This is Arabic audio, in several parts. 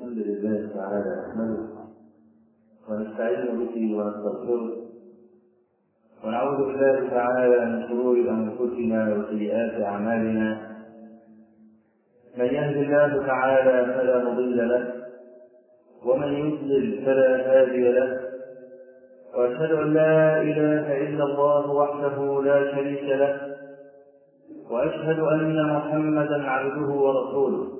الحمد لله تعالى نحمده ونستعين به ونستغفره ونعوذ بالله تعالى من شرور أنفسنا وسيئات أعمالنا. من يهد الله تعالى فلا مضل له ومن يضلل فلا هادي له. وأشهد أن لا إله إلا الله وحده لا شريك له وأشهد أن محمدا عبده ورسوله.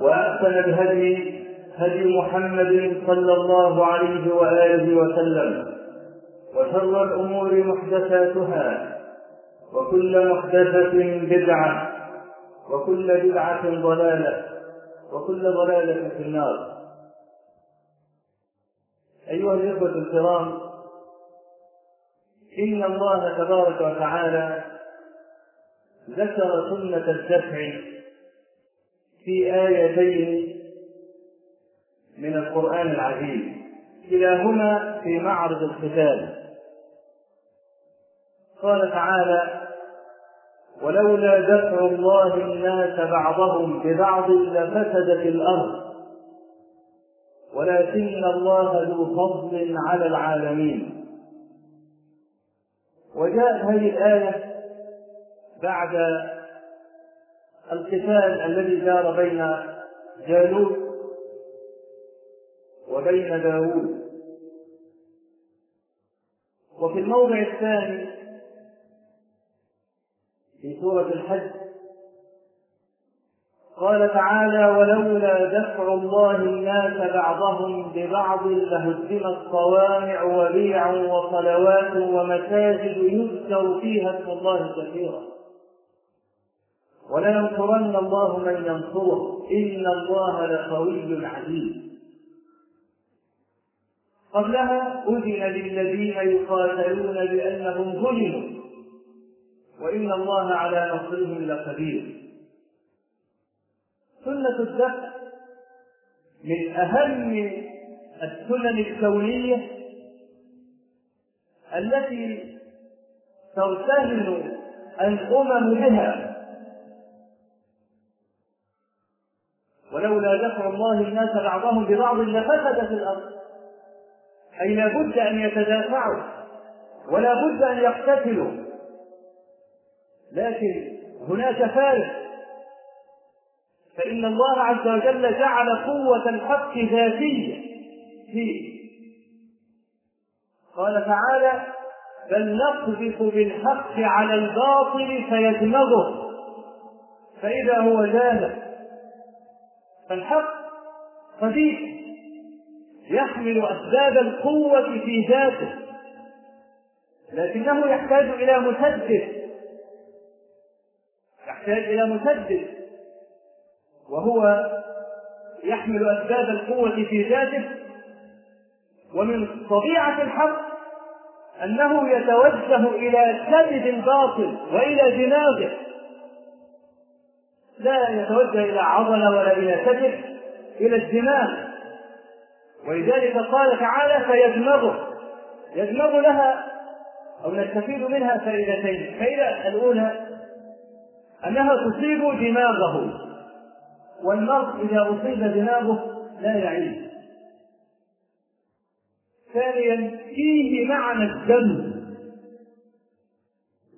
وأحسن الهدي هدي محمد صلى الله عليه وآله وسلم وشر الأمور محدثاتها وكل محدثة بدعة وكل بدعة ضلالة وكل ضلالة في النار. أيها الإخوة الكرام إن الله تبارك وتعالى ذكر سنة الدفع في آيتين من القرآن العزيز كلاهما في معرض القتال. قال تعالى ولولا دفع الله الناس بعضهم ببعض لفسدت الأرض. ولكن الله ذو فضل على العالمين. وجاءت هذه الآية بعد القتال الذي دار بين جالوت وبين داوود. وفي الموضع الثاني في سورة الحج قال تعالى ولولا دفع الله الناس بعضهم ببعض لهدمت صوامع وبيع وصلوات ومساجد يذكر فيها اسم الله كثيرا. ولينصرن الله من ينصره. إن الله لقوي عزيز. قبلها أذن للذين يقاتلون بأنهم ظلموا. وإن الله على نصرهم لقدير. سنة الدفع من أهم السنن الكونية التي ترتهن الأمم بها. ولولا دفع الله الناس بعضهم ببعض لفسدت الأرض. أي لا بد أن يتدافعوا ولا بد أن يقتتلوا. لكن هناك فارق. فإن الله عز وجل جعل قوة الحق ذاتية فيه قال تعالى بل نقذف بالحق على الباطل فيدمغه. فإذا هو زاهق فالحق قديم يحمل أسباب القوة في ذاته لكنه يحتاج إلى مسدد يحتاج إلى مسدد وهو يحمل أسباب القوة في ذاته ومن طبيعة الحق أنه يتوجه إلى كبد الباطل وإلى دماغه. لا يتوجه إلى عضلة ولا إلى كبد إلى الدماغ. ولذلك قال تعالى فيدمغه يدمغ لها أو نستفيد منها فائدتين. الفائدة الأولى أنها تصيب دماغه. والمرء إذا أصيب دماغه لا يعيش. ثانيا فيه معنى الدم.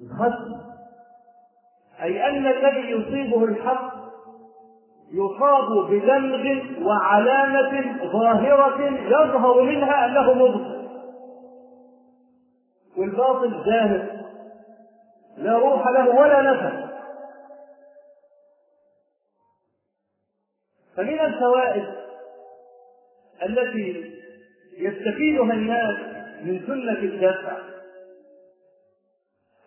الخصم أي أن الذي يصيبه الحق يصاب بدمغ وعلامة ظاهرة يظهر منها أنه مبطل والباطل زاهد لا روح له ولا نفس. فمن الفوائد التي يستفيدها الناس من سنة الدفع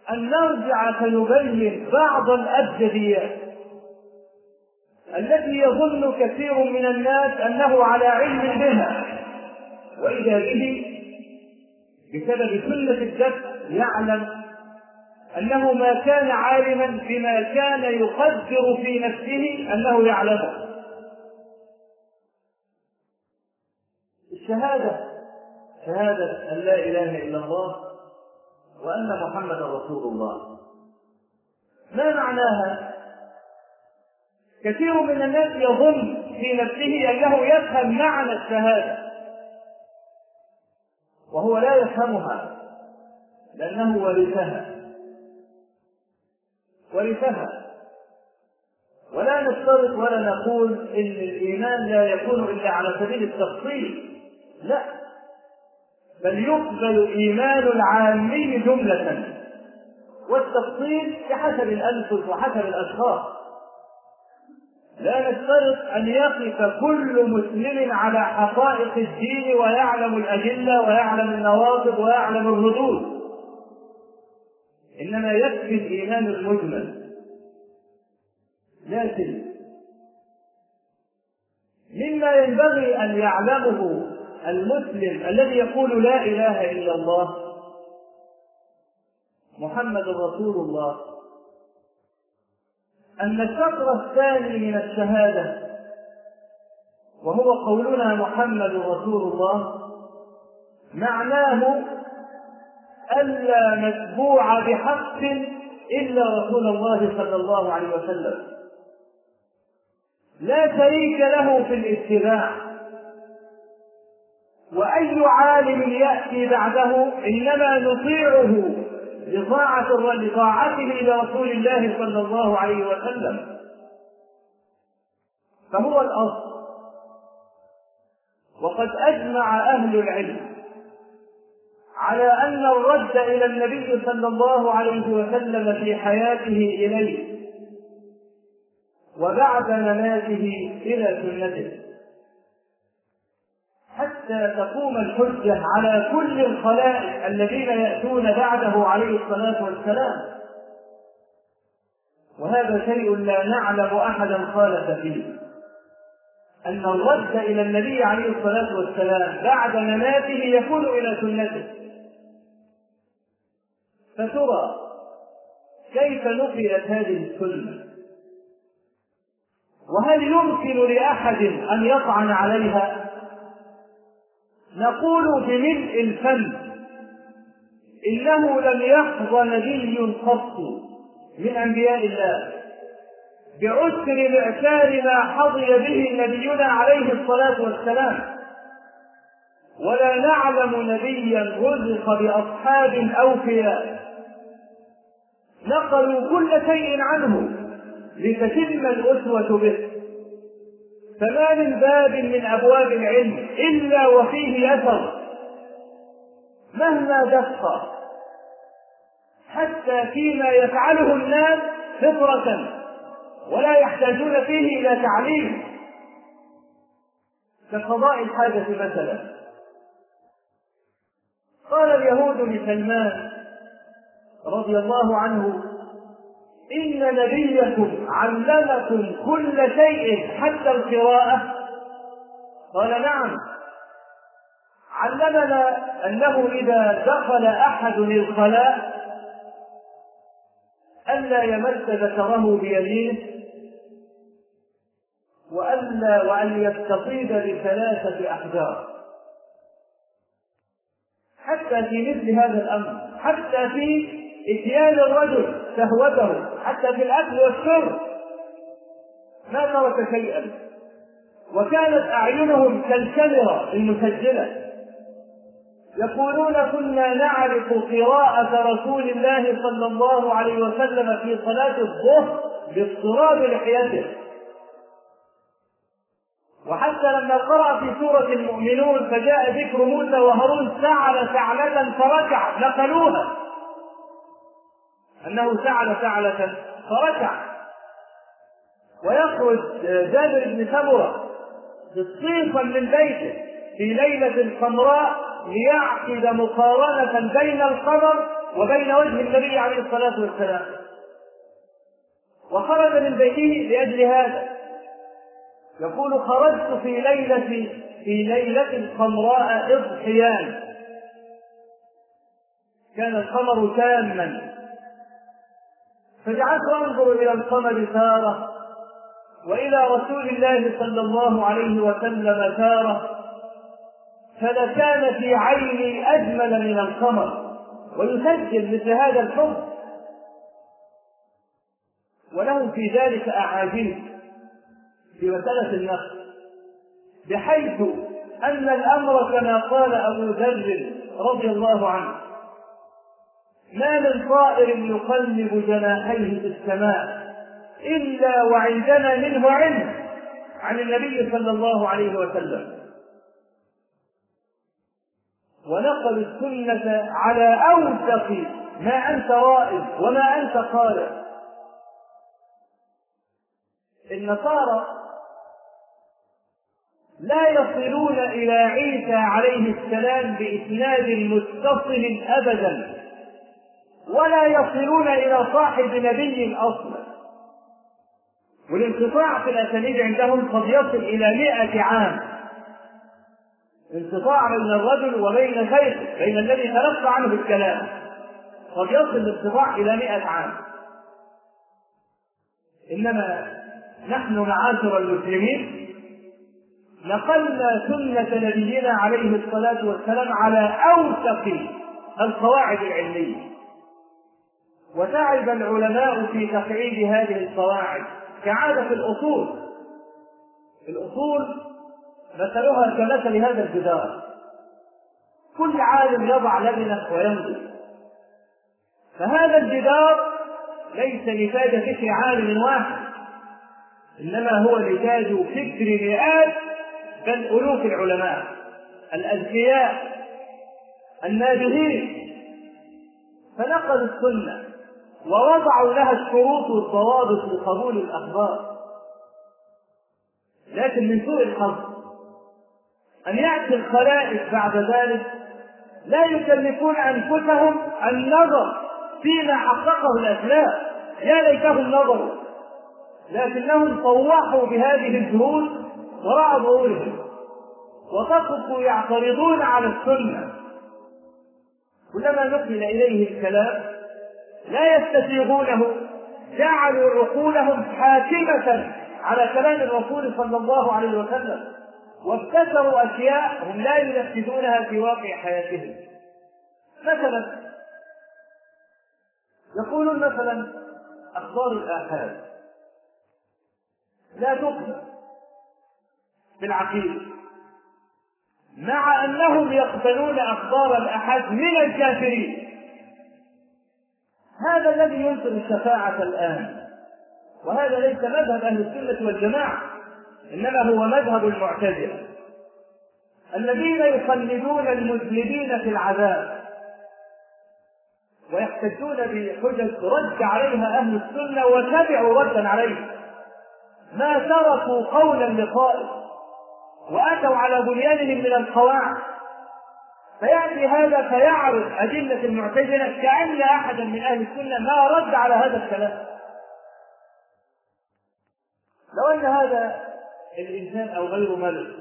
أن نرجع فنبين بعض الأبجديات التي يظن كثير من الناس أنه على علم بها. وإذا به بسبب سنة الدفع يعلم أنه ما كان عالما بما كان يقدر في نفسه أنه يعلمه. الشهادة شهادة أن لا إله إلا الله وأن محمدا رسول الله. ما معناها؟ كثير من الناس يظن في نفسه أنه يفهم معنى الشهادة. وهو لا يفهمها لأنه ورثها. ورثها. ولا نفترض ولا نقول إن الإيمان لا يكون إلا على سبيل التفصيل. لا. بل يقبل إيمان العامي جملة والتفصيل بحسب الانفس وحسب الأشخاص. لا نفترض أن يقف كل مسلم على حقائق الدين ويعلم الأدلة ويعلم النواقض ويعلم الردود. إنما يكفي الإيمان المجمل. لكن مما ينبغي أن يعلمه المسلم الذي يقول لا إله إلا الله محمد رسول الله أن الشطر الثاني من الشهادة وهو قولنا محمد رسول الله معناه ألا متبوع بحق إلا رسول الله صلى الله عليه وسلم. لا شريك له في الاتباع. وأي عالم يأتي بعده إنما نطيعه لطاعة لطاعته لرسول الله صلى الله عليه وسلم. فهو الأصل. وقد أجمع أهل العلم على أن الرد إلى النبي صلى الله عليه وسلم في حياته إليه وبعد مماته إلى سنته. حتى تقوم الحجة على كل الخلائق الذين يأتون بعده عليه الصلاة والسلام. وهذا شيء لا نعلم أحدا خالف فيه. أن الرد إلى النبي عليه الصلاة والسلام بعد مماته يكون إلى سنته. فترى كيف نقلت هذه السنة؟ وهل يمكن لأحد أن يطعن عليها؟ نقول بملء الفم. إنه لم يحظ نبي قط من أنبياء الله. بعسر الإعتار ما حظي به نبينا عليه الصلاة والسلام. ولا نعلم نبيا رزق بأصحاب أوفياء نقلوا كل شيء عنه لتتم الأسوة به. فما من باب من أبواب العلم إلا وفيه أثر مهما دق حتى فيما يفعله الناس فطرة ولا يحتاجون فيه إلى تعليم. كقضاء الحاجة مثلا. قال اليهود لسلمان رضي الله عنه إن نبيكم علمكم كل شيء حتى القراءة. قال نعم. علمنا أنه إذا دخل أحد الخلاء ألا يمس ذكره بيمينه وألا وأن يستطيب بثلاثة أحجار حتى في مثل هذا الأمر حتى في إتيان الرجل شهوته حتى في الأكل والشرب. ما ترك شيئا. وكانت أعينهم كالكاميرا المسجلة. يقولون كنا نعرف قراءة رسول الله صلى الله عليه وسلم في صلاة الظهر باضطراب لحيته. وحتى لما قرأ في سورة المؤمنون فجاء ذكر موسى وهارون سعل سعلة فركع نقلوها. أنه سعل سعلة فركع ويخرج جابر بن سمرة صيفا من بيته في ليلة حمراء ليعقد مقارنة بين القمر وبين وجه النبي عليه الصلاة والسلام. وخرج من بيته لأجل هذا. يقول خرجت في ليلة في ليلة حمراء إضحيان كان القمر تاما. فجعلت أنظر إلى القمر تاره وإلى رسول الله صلى الله عليه وسلم تاره فلكان في عيني أجمل من القمر ويسجل مثل هذا الحب. وله في ذلك أعاجيب في مساله النقل بحيث أن الأمر كما قال أبو ذر رضي الله عنه ما من طائر يقلب جناحيه في السماء إلا وعندنا منه علم عن النبي صلى الله عليه وسلم. ونقل السنة على أوثق ما أنت رائد وما أنت قارئ النصارى لا يصلون إلى عيسى عليه السلام بإسناد متصل أبدا. ولا يصلون إلى صاحب نبي أصلا. والانقطاع في الأسانيد عندهم قد يصل إلى مئة عام. انقطاع بين الرجل وبين شيخه بين الذي تلقى عنه الكلام. قد يصل الانقطاع إلى مئة عام. إنما نحن معاشر المسلمين نقلنا سنة نبينا عليه الصلاة والسلام على أوثق القواعد العلمية. وتعب العلماء في تقعيد هذه القواعد كعادة الأصول. الأصول مثلها كمثل هذا الجدار. كل عالم يضع لبنة وينظر فهذا الجدار ليس نتاج فكر عالم واحد إنما هو نتاج فكر مئات بل ألوف العلماء الأذكياء النابغين فنقلوا السنة. ووضعوا لها الشروط والضوابط لقبول الأخبار. لكن من سوء الحظ أن يأتي الخلائق بعد ذلك لا يكلفون أنفسهم النظر فيما حققه الأسلاف يا ليتهم نظروا. لكنهم طوحوا بهذه الجهود وراء ظهورهم. وقفوا يعترضون على السنة. كلما نقل إليه الكلام لا يستسيغونه جعلوا عقولهم حاكمة على كلام الرسول صلى الله عليه وسلم. وابتكروا أشياء هم لا ينفذونها في واقع حياتهم. مثلا يقولون مثلا أخبار الآحاد لا تقبل في العقيدة مع أنهم يقبلون أخبار الآحاد من الكافرين هذا الذي ينكر الشفاعة الآن. وهذا ليس مذهب أهل السنة والجماعة إنما هو مذهب المعتزلة. الذين يخلدون المذنبين في العذاب ويحتجون بحجج رد عليها أهل السنة وتبعوا ردا عليها ما تركوا قولا لقائل وأتوا على بنيانهم من القواعد فيأتي هذا فيعرض أدلة المعتزلة كأن أحدا من أهل السنة ما رد على هذا الكلام. لو أن هذا الإنسان أو غير ملك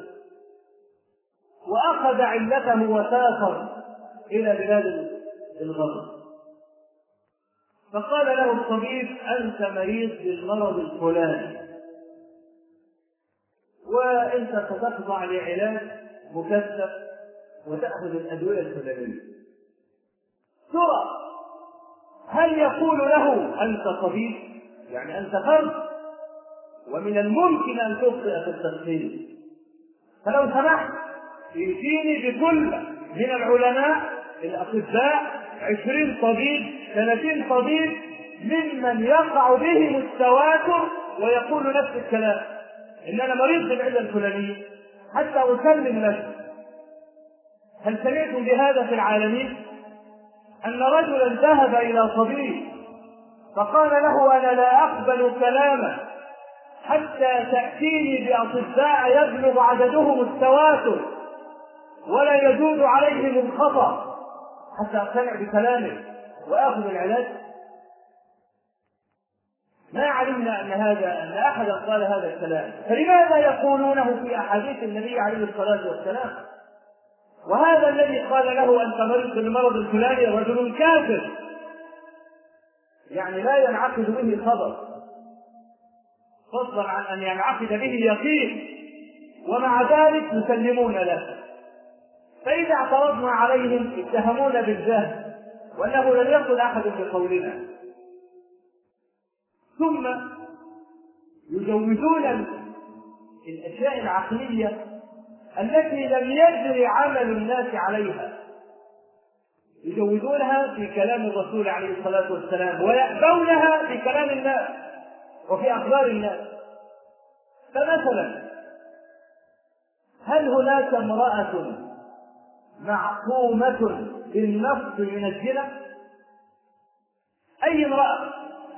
وأخذ علته وسافر إلى بلاد الغرب فقال له الطبيب أنت مريض بالمرض الفلاني وأنت ستخضع لعلاج مكثف وتأخذ الأدوية الفلانية. ترى هل يقول له أنت طبيب يعني أنت فرد ومن الممكن أن تخطئ في التشخيص فلو سمحت ائتيني بكل من العلماء الأطباء عشرين طبيب ثلاثين طبيب ممن يقع بهم التواتر ويقول نفس الكلام. إن أنا مريض بالعله الفلانيه حتى أسلم لك. هل سمعتم بهذا في العالمين؟ أن رجلا ذهب إلى طبيب فقال له أنا لا أقبل كلامه حتى تأتيني بأطباء يبلغ عددهم التواتر ولا يجوز عليهم الخطأ حتى أقتنع بكلامه وآخذ العلاج. ما علمنا أن هذا أن احدا قال هذا الكلام فلماذا يقولونه في أحاديث النبي عليه الصلاة والسلام؟ وهذا الذي قال له أنت مريض بالمرض الفلاني رجل كافر. يعني لا ينعقد به خبر. فضلا عن أن ينعقد به يقين. ومع ذلك يسلمون له. فإذا اعترضنا عليهم اتهمونا بالجهل وأنه لم يقل أحد بقولنا ثم يجوزون الأشياء العقلية التي لم يجري عمل الناس عليها يجوزونها في كلام الرسول عليه الصلاة والسلام ويأبونها في كلام الناس وفي أخبار الناس فمثلا هل هناك امرأة معصومة بالنص من الزنا؟ أي امرأة؟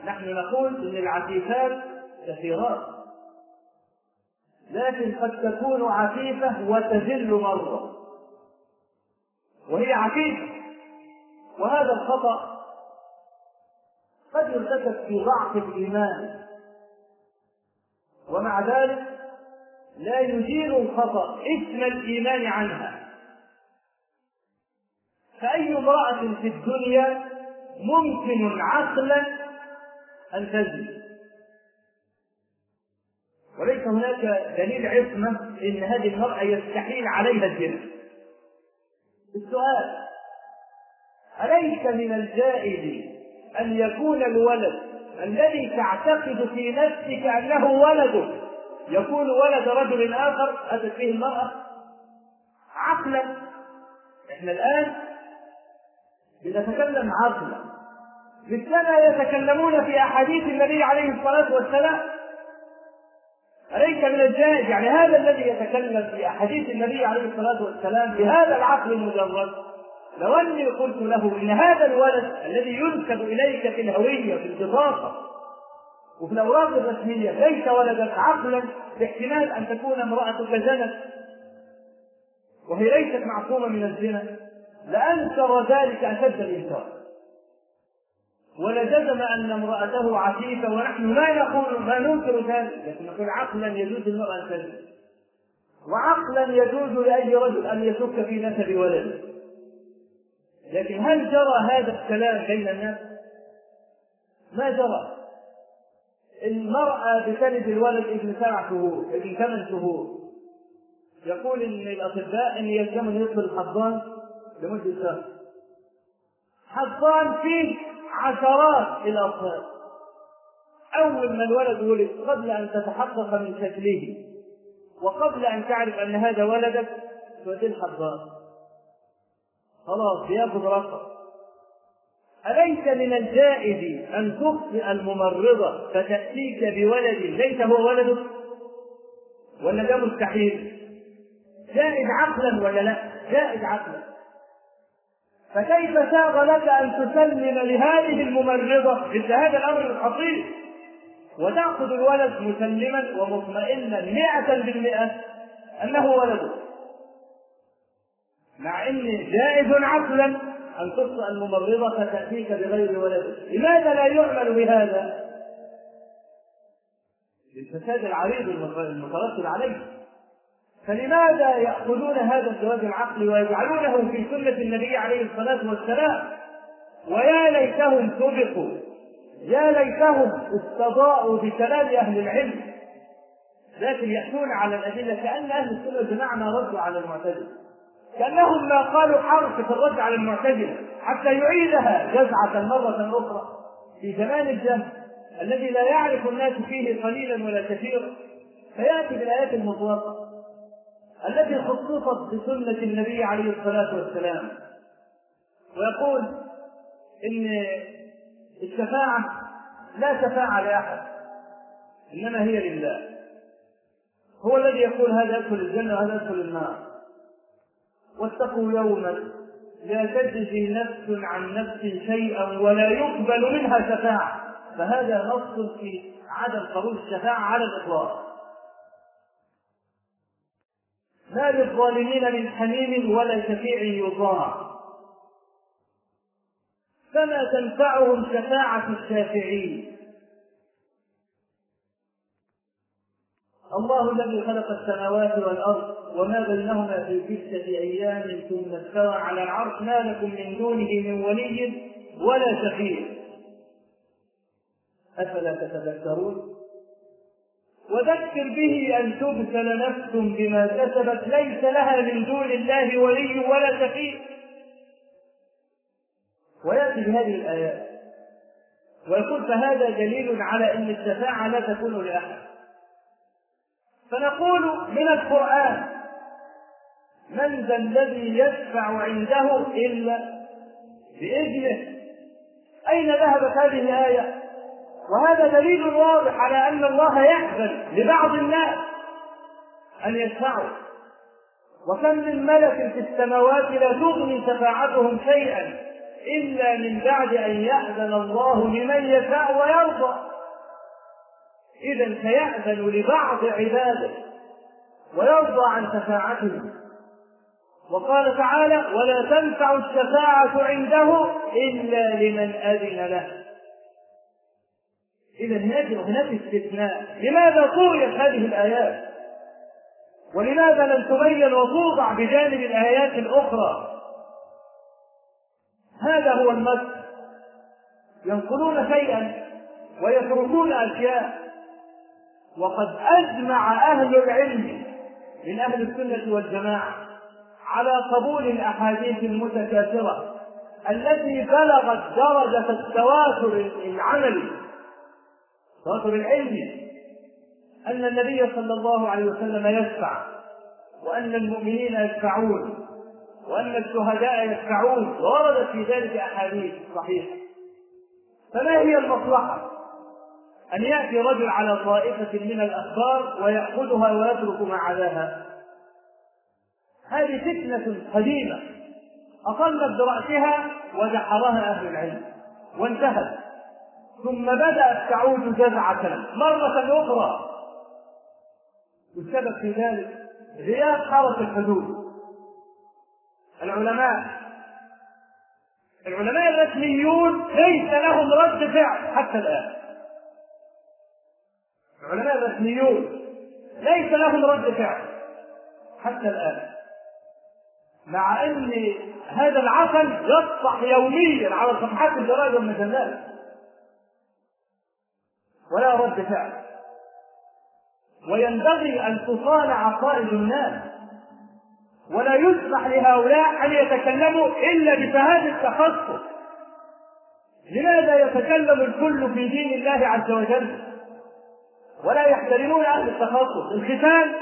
نحن نقول إن العفيفات كثيرات لكن قد تكون عفيفة وتذل مرة. وهي عفيفة. وهذا الخطأ قد يرتكب في ضعف الإيمان. ومع ذلك لا يزيل الخطأ اسم الإيمان عنها. فأي امرأة في الدنيا ممكن عقلا أن تزني وليس هناك دليل عصمة إن هذه المرأة يستحيل عليها الزنا. السؤال أليس من الجائز أن يكون الولد الذي تعتقد في نفسك أنه ولدك يكون ولد رجل آخر أتت فيه المرأة؟ عقلا. إحنا الآن بنتكلم عقلا. مثلما يتكلمون في أحاديث النبي عليه الصلاة والسلام أليس من الجائز؟ يعني هذا الذي يتكلم في أحاديث النبي عليه الصلاة والسلام بهذا العقل المجرد. لو أني قلت له إن هذا الولد الذي ينسب إليك في الهوية في البطاقة وفي الأوراق الرسمية ليس ولدك عقلا باحتمال أن تكون امرأتك زنت وهي ليست معصومة من الزنا لأنكر ذلك أشد الإنكار. ولجزم أن امرأته عفيفة ونحن ما نقول ما ننكر ذلك لكن نقول عقلا يجوز المرأة أن تزني وعقلا يجوز لأي رجل أن يشك في نسب ولده. لكن هل جرى هذا الكلام بين الناس؟ ما جرى. المرأة بتلد الولد ابن سبع شهور ابن ثمان شهور. يقول إن الأطباء إن يلزمه يدخل الحضان لمدة شهر. حضان فيه عشرات الأطفال أول ما الولد ولد قبل أن تتحقق من شكله وقبل أن تعرف أن هذا ولدك توديه الحضان خلاص يأخذ رقم أليس من الجائز أن تخطئ الممرضة فتأتيك بولد ليس هو ولدك؟ ولا ده مستحيل؟ جائز عقلا ولا لا؟ جائز عقلا فكيف ساغ لك أن تسلم لهذه الممرضة مثل هذا الأمر الخطير؟ وتأخذ الولد مسلما ومطمئنا مئة بالمئة أنه ولدك مع ان جائز عقلا أن تخطئ الممرضة فتأتيك بغير ولد. لماذا لا يعمل بهذا؟ للفساد العريض المترتب عليه. فلماذا يأخذون هذا الجواز العقلي ويجعلونه في سنة النبي عليه الصلاة والسلام؟ ويا ليتهم سبقوا يا ليتهم استضاءوا بكلام أهل العلم. لكن يأتون على الأدلة كأن أهل السنة والجماعة ما ردوا على المعتزلة. كأنهم ما قالوا حرف في الرد على المعتزلة حتى يعيدها جزعة مرة أخرى في زمان الجهل الذي لا يعرف الناس فيه قليلا ولا كثيرا. فيأتي بالآيات المطلقة التي خصصت بسنة النبي عليه الصلاة والسلام. ويقول إن الشفاعة لا شفاعة لأحد إنما هي لله. هو الذي يقول هذا يدخل الجنة وهذا يدخل النار. واتقوا يوما لا تجزي نفس عن نفس شيئا ولا يقبل منها شفاعة. فهذا نص في عدم قبول الشفاعة على الإطلاق. ما للظالمين من حميم ولا شفيع يطاع فما تنفعهم شفاعة الشافعين. الله الذي خلق السماوات والأرض وما بينهما في ستة أيام ثم استوى على العرش. ما لكم من دونه من ولي ولا شفيع. أفلا تتذكرون؟ وذكر به أن تبتل نفس بما كسبت ليس لها من دون الله ولي ولا شفيع. ويأتي بهذه الآيات. ويقول فهذا دليل على أن الشفاعة لا تكون لأحد. فنقول من القرآن من ذا الذي يشفع عنده إلا بإذنه. أين ذهبت هذه الآية؟ وهذا دليل واضح على أن الله يأذن لبعض الناس أن يشفعوا وكم من ملك في السماوات لا تغني شفاعتهم شيئا إلا من بعد أن يأذن الله لمن يشاء ويرضى. إذا فيأذن لبعض عباده ويرضى عن شفاعتهم. وقال تعالى ولا تنفع الشفاعة عنده إلا لمن أذن له. إذا هناك هناك استثناء. لماذا طويت هذه الآيات؟ ولماذا لم تبين وتوضع بجانب الآيات الأخرى؟ هذا هو المس ينقلون شيئا ويتركون أشياء. وقد أجمع أهل العلم من أهل السنة والجماعة على قبول الأحاديث المتكاثرة التي بلغت درجة التواتر العملي. التواتر العلمي أن النبي صلى الله عليه وسلم يشفع وأن المؤمنين يشفعون وأن الشهداء يشفعون ووردت في ذلك أحاديث صحيحة. فما هي المصلحة؟ أن يأتي رجل على طائفة من الأخبار ويأخذها ويترك ما عداها. هذه فتنة قديمة. أقلت برأسها ودحرها أهل العلم وانتهت. ثم بدأت تعود جزعة مرة أخرى والسبب في ذلك غياب حرس الحدود. العلماء العلماء الرسميون ليس لهم رد فعل حتى الآن. العلماء الرسميون ليس لهم رد فعل حتى الآن. مع أن هذا العسل يصفح يوميا على صفحات الجرائد والمجلات. ولا رد فعل. وينبغي أن تصان عقائد الناس. ولا يسمح لهؤلاء أن يتكلموا إلا بشهادة التخصص. لماذا يتكلم الكل في دين الله عز وجل؟ ولا يحترمون أهل التخصص. الختان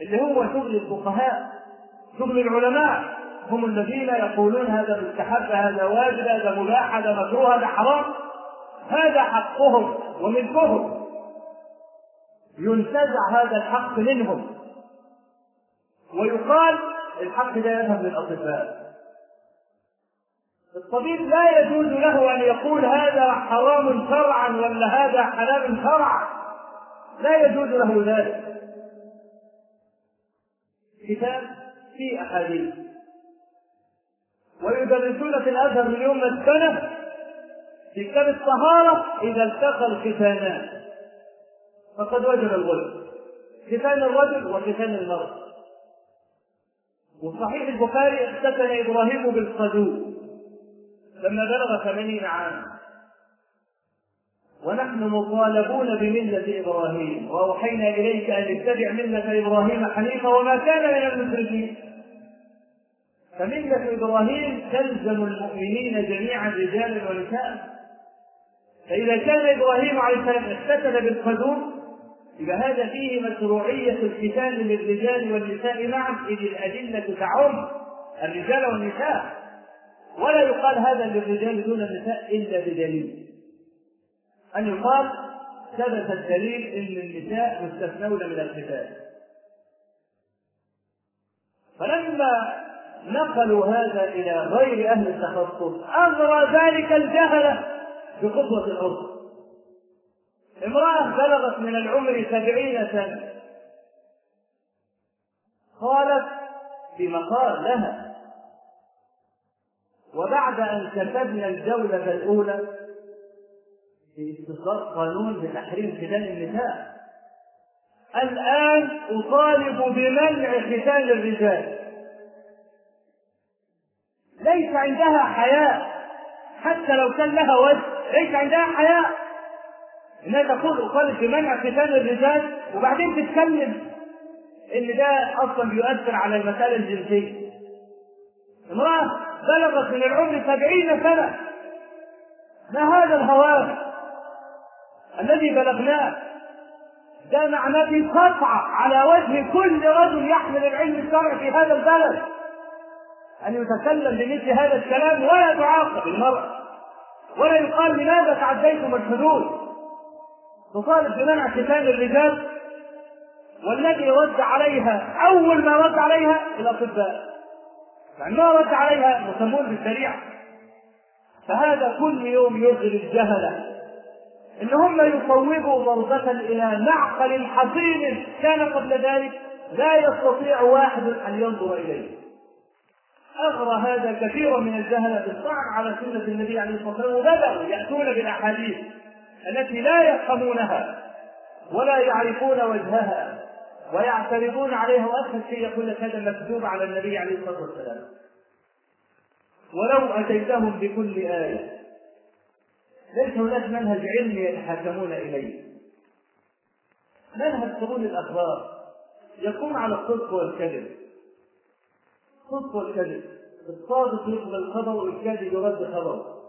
اللي هو شغل الفقهاء شغل العلماء هم الذين يقولون هذا مستحب هذا واجب هذا مباح هذا مكروه هذا حرام. هذا حقهم وملكهم. ينتزع هذا الحق منهم. ويقال الحق لا يذهب للأطباء. الطبيب لا يجوز له أن يقول هذا حرام شرعا ولا هذا حلال شرعا. لا يجوز له ذلك. كتاب في أحاديث. ويدرسون في الأزهر من يوم السنة في كتاب الطهارة إذا التقى الختانان. فقد وجب الغسل. ختان الرجل وختان المرأة. وصحيح البخاري اختتن إبراهيم بالصدوق. لما بلغ ثمانين عاما. ونحن مطالبون بملة إبراهيم. وأوحينا إليك أن اتبع ملة إبراهيم حنيفا وما كان من المشركين. فملة إبراهيم تلزم المؤمنين جميعا رجالا ونساء. فإذا كان إبراهيم عليه السلام اختتن بالقدوم إذا هذا فيه مشروعية الختان للرجال والنساء معا إذ الأدلة تعم الرجال والنساء. ولا يقال هذا للرجال دون النساء إلا بدليل. أن يقال ثبت الدليل إن النساء مستثنون من القتال فلما نقلوا هذا إلى غير أهل التخصص أغرى ذلك الجهله بقدوه العرف امرأة بلغت من العمر سبعين سنة. قالت في مقال لها. وبعد أن كتبنا الجولة الأولى في استصدار قانون بتحريم ختان النساء. الآن أطالب بمنع ختان الرجال. ليس عندها حياء حتى لو كان لها وجه ليس عندها حياء إنها تقول اطالب بمنع ختان الرجال وبعدين تتكلم إن ده أصلا بيؤثر على المسألة الجنسية. امرأة بلغت من العمر سبعين سنة. ما هذا الهوان الذي بلغناه؟ ده معناه قطع على وجه كل رجل يحمل العلم الشرعي في هذا البلد. أن يتكلم بمثل هذا الكلام ولا تعاقب المرأة. ولا يقال لماذا تعديتم الحدود؟ تطالب بمنع ختان الرجال والذي رد عليها أول ما رد عليها الأطباء. يعني ما رد عليها مسمون بالشريعة. فهذا كل يوم يغري الجهلة إن هم يصوبوا ضربة إلى معقل حصين كان قبل ذلك لا يستطيع واحد أن ينظر إليه. اغرى هذا كثيرا من الجهلة بالطعن على سنة النبي عليه الصلاة والسلام وبدأوا يأتون بالأحاديث التي لا يفهمونها ولا يعرفون وجهها ويعترضون عليها وأسهل شيء يقول لك هذا مكذوب على النبي عليه الصلاة والسلام. ولو أتيتهم بكل آية ليس هناك منهج علمي يتحاكمون إليه. منهج قبول الأخبار يقوم على الصدق والكذب. الصدق والكذب. الصادق يقبل الخبر والكاذب يرد خبره.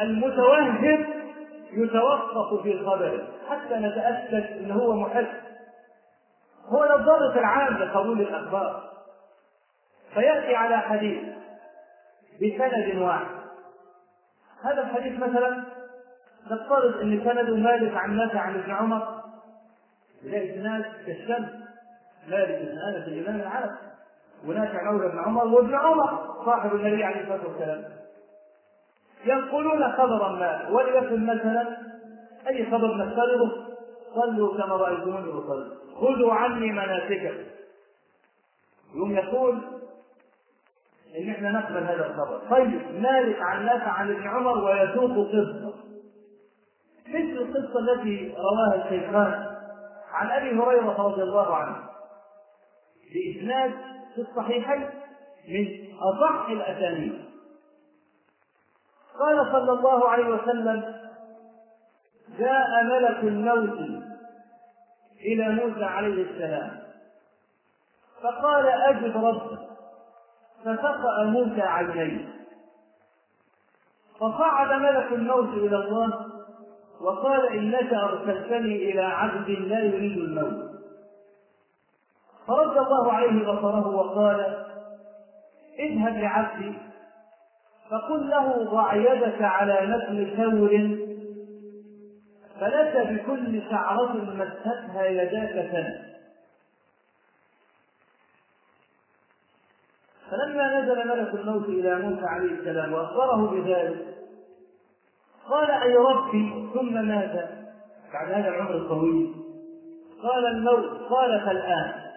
المتوهم يتوقف في خبره. حتى نتاكد إن هو محب. هو الضابط العام لقبول الأخبار. فيأتي على حديث بسند واحد. هذا الحديث مثلا نفترض إن سند مالك عن نافع عن ابن عمر. لا اسناد كالشمس. مالك بن انس الإمام العرب. ونافع مولى ابن عمر وابن عمر صاحب النبي عليه الصلاة والسلام. ينقلون خبرا ما وليكن مثلا أي خبر نفترضه؟ صلوا كما رأيتموني اصلي خذوا عني مناسككم. يوم يقول إن إحنا نقبل هذا الخبر. طيب مالك عن نافع عن ابن عمر ويسوق قصة. مثل القصة التي رواها الشيخان عن أبي هريرة رضي الله عنه. بإسناد في الصحيحين من اصح الأسانيد. قال صلى الله عليه وسلم جاء ملك الموت إلى موسى عليه السلام. فقال اجب ربك. فسقى موسى عينيه. فصعد ملك الموت إلى الله وقال إنك أرسلتني إلى عبد لا يريد الموت. فرد الله عليه بصره وقال اذهب لعبدي فقل له ضع يدك على نسل ثور فلك بكل شعرة مستها يداك سنة فلما نزل ملك الموت إلى موسى عليه السلام وأخبره بذلك قال أي ربي ثم ماذا؟ بعد هذا العمر الطويل قال الموت قال فالآن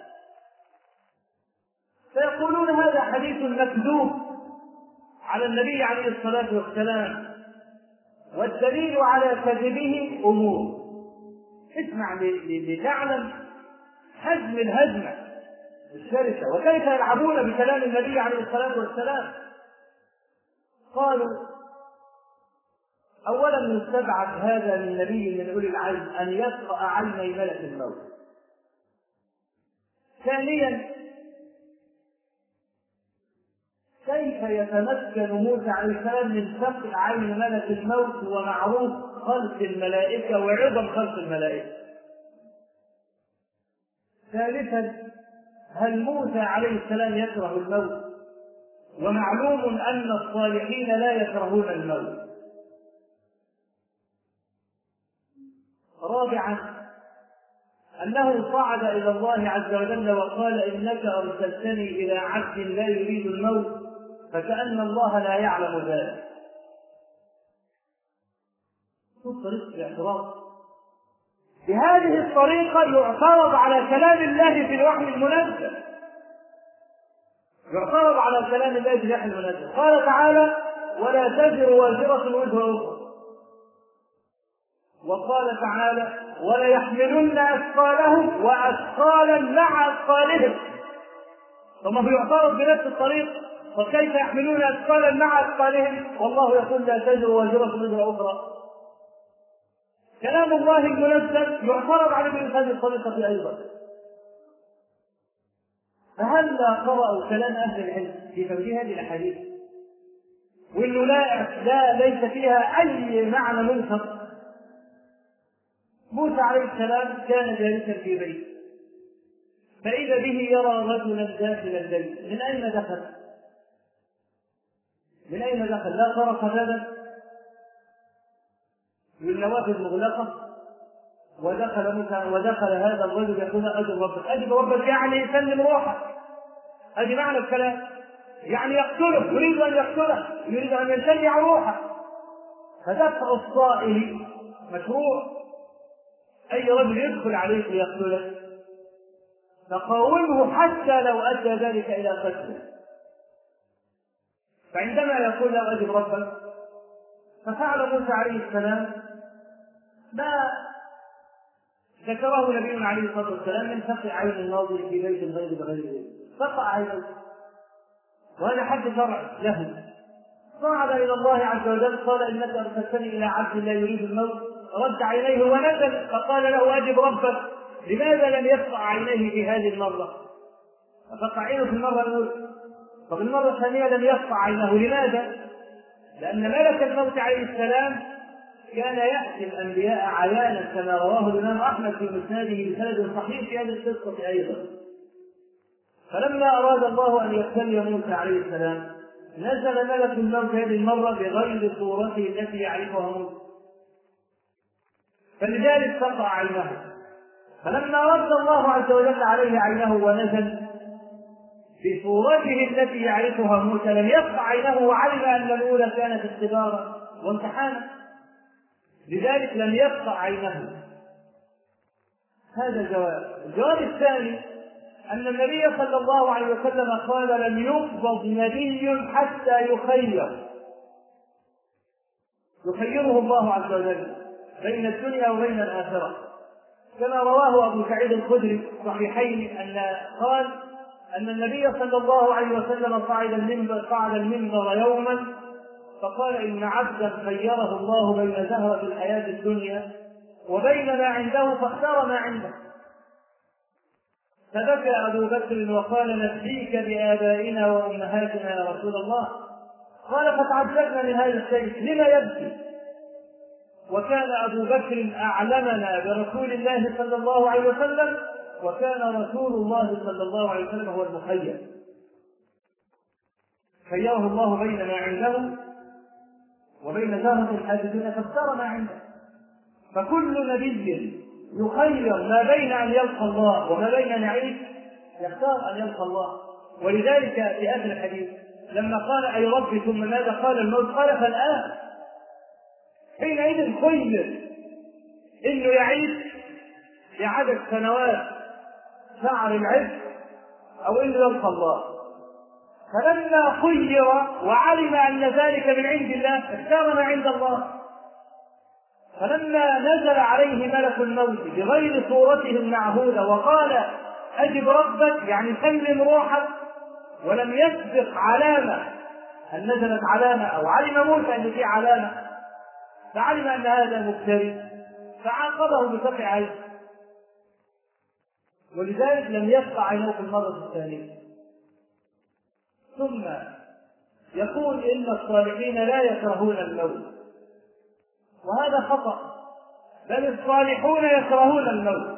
فيقولون هذا حديث مكذوب على النبي عليه الصلاة والسلام. والدليل على كذبه أمور. اسمع لتعلم حجم الهزمة الشرسة. وكيف يلعبون بكلام النبي عليه الصلاة والسلام؟ قالوا أولا يستبعد هذا من من أولي العلم أن يقرأ عيني ملك الموت؟ ثانيا يتمكن موسى عليه السلام من سقط عين ملك الموت هو معروف خلق الملائكة وعظم خلق الملائكة. ثالثا هل موسى عليه السلام يكره الموت؟ ومعلوم أن الصالحين لا يكرهون الموت. رابعا أنه صعد إلى الله عز وجل وقال إنك أرسلتني إلى عبد لا يريد الموت. فكأن الله لا يعلم ذلك. شوف طريقة الاعتراض؟ بهذه الطريقة يعترض على كلام الله في الوحي المنزل يعترض على كلام الله في الوحي المنزل قال تعالى ولا تزر وازرة وزر أخرى وقال تعالى وليحملن أثقالهم وأثقالا مع أثقالهم ثم يعترض بنفس الطريق؟ فكيف يحملون أثقالا مع أثقالهم؟ والله يقول لا تزر وازرة وزر أخرى. كلام الله المنزل يعترض عليه بهذه الطريقة أيضا. فهل قرأوا كلام أهل العلم في توجيه هذه الأحاديث؟ وإنه لا لا ليس فيها أي معنى منكر موسى عليه السلام كان جالسا في بيت. فإذا به يرى رجلا داخل البيت من أين دخل؟ من أين دخل؟ لا طرق بابا والنوافذ مغلقة. ودخل ودخل هذا الرجل يقول أجل ربك. أجل ربك يعني سلم روحك. هذه معنى الكلام. يعني يقتله يريد أن يقتله يريد أن ينتزع روحه فدفع الصائل مشروع. أي رجل يدخل عليك ليقتله فقاومه حتى لو أدى ذلك إلى قتله. فعندما يقول له أجب ربك ففعل موسى عليه السلام ما ذكره نبينا عليه الصلاة والسلام من فقع عين الناظر في بيت الغير بغير فقع عينه وهذا حد شرع له. صعد إلى الله عز وجل قال إنك ارسلتني إلى عبد لا يريد الموت. رد عينيه ونزل فقال له اجب ربك لماذا لم يفقع عينيه في هذه المرة؟ فقع عينه في المرة الأولى. طب المرة الثانية لم يفقع عينه. لماذا؟ لأن ملك الموت عليه السلام كان يأتي الأنبياء عيانا كما رواه الإمام أحمد في مسنده بسند صحيح في هذه القصة أيضا. فلما أراد الله أن يبتلي موسى عليه السلام نزل ملك الموت هذه المرة بغير صورته التي يعرفها موسى. فلذلك سقع عينه. فلما رد الله عز وجل عليه عينه ونزل بصورته التي يعرفها موسى لم يقطع عينه وعلم أن الأولى كانت اختبارا وامتحانا. لذلك لم يقطع عينه. هذا الجواب. الجواب الثاني أن النبي صلى الله عليه وسلم قال لم يقبض نبي حتى يخير يخيره الله عز وجل بين الدنيا وبين الآخرة. كما رواه أبو سعيد الخدري صحيحين أن قال أن النبي صلى الله عليه وسلم صعد المنبر صعد المنبر يوما فقال إن عبدا خيره الله بين زهرة الحياة الدنيا وبين ما عنده فاختار ما عنده. فبكى أبو بكر وقال نفديك بآبائنا وأمهاتنا يا رسول الله. قال فتعجبنا من هذا الشيء لما يبكي؟ وكان أبو بكر أعلمنا برسول الله صلى الله عليه وسلم وكان رسول الله صلى الله عليه وسلم هو المخير. خيره الله بين ما عنده وبين زهرة الحاجزين فاختار ما عنده. فكل نبي يخير ما بين أن يلقى الله وما بين أن يعيش يختار أن يلقى الله. ولذلك في آخر الحديث لما قال أي ربي ثم ماذا قال الموت؟ قال فالآن حينئذ خير إنه يعيش لعدد سنوات شعر العز أو انه يلقى الله فلما خير وعلم أن ذلك من عند الله اختار ما عند الله. فلما نزل عليه ملك الموت بغير صورته المعهودة وقال أجب ربك يعني سلم روحك ولم يسبق علامة هل نزلت علامة أو علم موسى أن في علامة؟ فعلم أن هذا مبتلي فعاقبه بسبع عين ولذلك لم يسقع عينه في المره الثانية ثم يقول إن الصالحين لا يكرهون الموت. وهذا خطأ. بل الصالحون يكرهون الموت.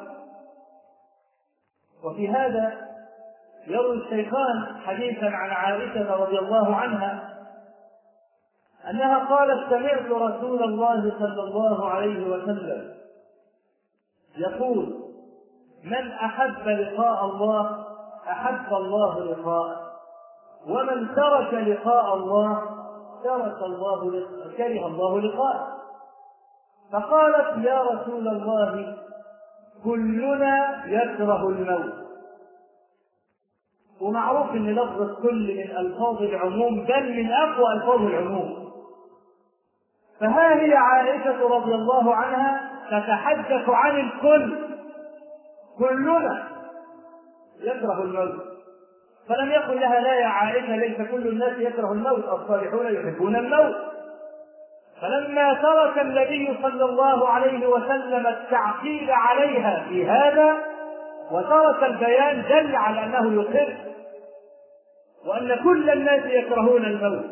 وفي هذا يروي الشيخان حديثا عن عائشة رضي الله عنها أنها قالت سمعت رسول الله صلى الله عليه وسلم يقول من أحب لقاء الله أحب الله لقاءه. ومن ترك لقاء الله ترك الله كره الله لقاءه. فقالت يا رسول الله كلنا يكره الموت. ومعروف إن لفظ كل من ألفاظ العموم بل من أقوى ألفاظ العموم. فها هي عائشة رضي الله عنها تتحدث عن الكل. كلنا يكره الموت. فلم يقل لها لا يا عائشه ليس كل الناس يكره الموت الصالحون يحبون الموت. فلما ترك النبي صلى الله عليه وسلم التعقيد عليها في هذا وترك البيان دل على أنه يقر وأن كل الناس يكرهون الموت.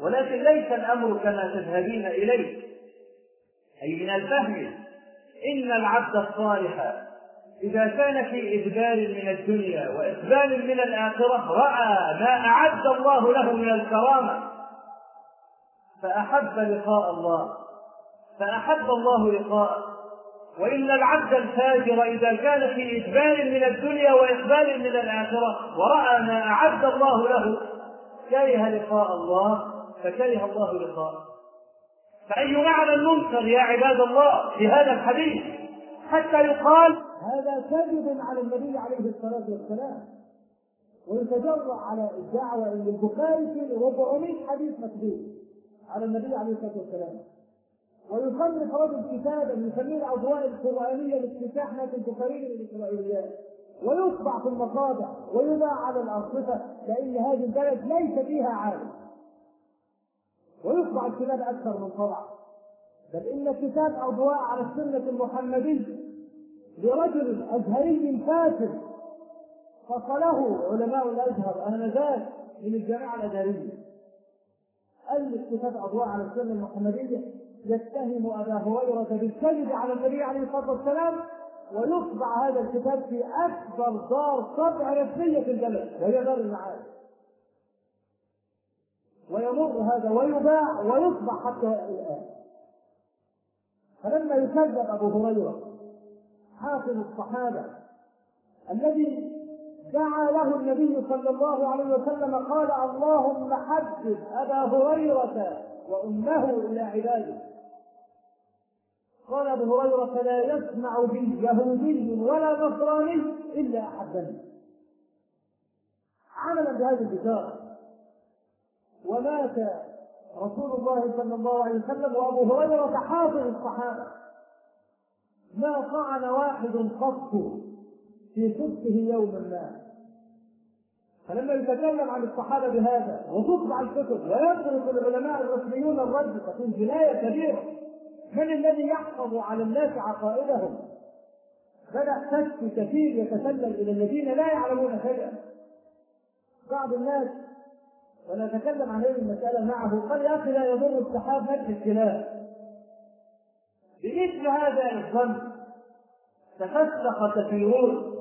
ولكن ليس الأمر كما تذهبين إليه. أي من الفهم إن العبد الصالح إذا كان في إدبار من الدنيا وإقبال من الآخرة رأى ما أعد الله له من الكرامة. فأحب لقاء الله فأحب الله لقاءه. وإن العبد الفاجر إذا كان في إدبار من الدنيا وإقبال من الآخرة ورأى ما أعد الله له كره لقاء الله فكره الله لقاءه. فأي معنى المنكر يا عباد الله في هذا الحديث؟ حتى يقال هذا كذب على النبي عليه الصلاة والسلام. ويتجرأ على الدعوة أن البخاري في 400 حديث مكذوب على النبي عليه الصلاة والسلام. ويصنف رجل كتابا يسميه الأضواء القرآنية لافتتاح ناس البخاري للاسرائيليات ويطبع في المصادع ويباع على الارصفه لأن هذه البلد ليس فيها عالم. ويطبع الكتاب أكثر من طبع. بل إن كتاب أضواء على السنة المحمدية لرجل أزهري فاسد فصله علماء الأزهر انذاك من الجامعة الأزهرية. ألف كتاب أضواء على السنة المحمدية؟ يتهم أبا هريرة بالكذب على النبي عليه الصلاة والسلام ويطبع هذا الكتاب في أكبر دار طبع رسمية في البلد وهي دار المعارف. ويمر هذا ويباع ويطبع حتى الآن. فلما يكذب أبو هريرة حافظ الصحابة الذي دعا له النبي صلى الله عليه وسلم قال اللهم حبب أبا هريرة وأمه إلى عبادك قال أبو هريرة لا يسمع بي يهودي ولا نصراني إلا احبني عملا بهذه البشارة ومات رسول الله صلى الله عليه وسلم وأبو هريرة حافظ الصحابة. ما طعن واحد قط في صدقه يوما ما. فلما يتكلم عن الصحابة بهذا وتطبع الكتب ويدرس العلماء الرسميون الرد تكون جناية كبيرة. من الذي يحفظ على الناس عقائدهم؟ بدأ كشف كثير يتسلل إلى الذين لا يعلمون شيئا. بعض الناس وأنا اتكلم عن هذه المسألة معه. قال يا أخي لا يضر السحاب نفس الكلاب بمثل هذا الظن تفسخ كثيرون.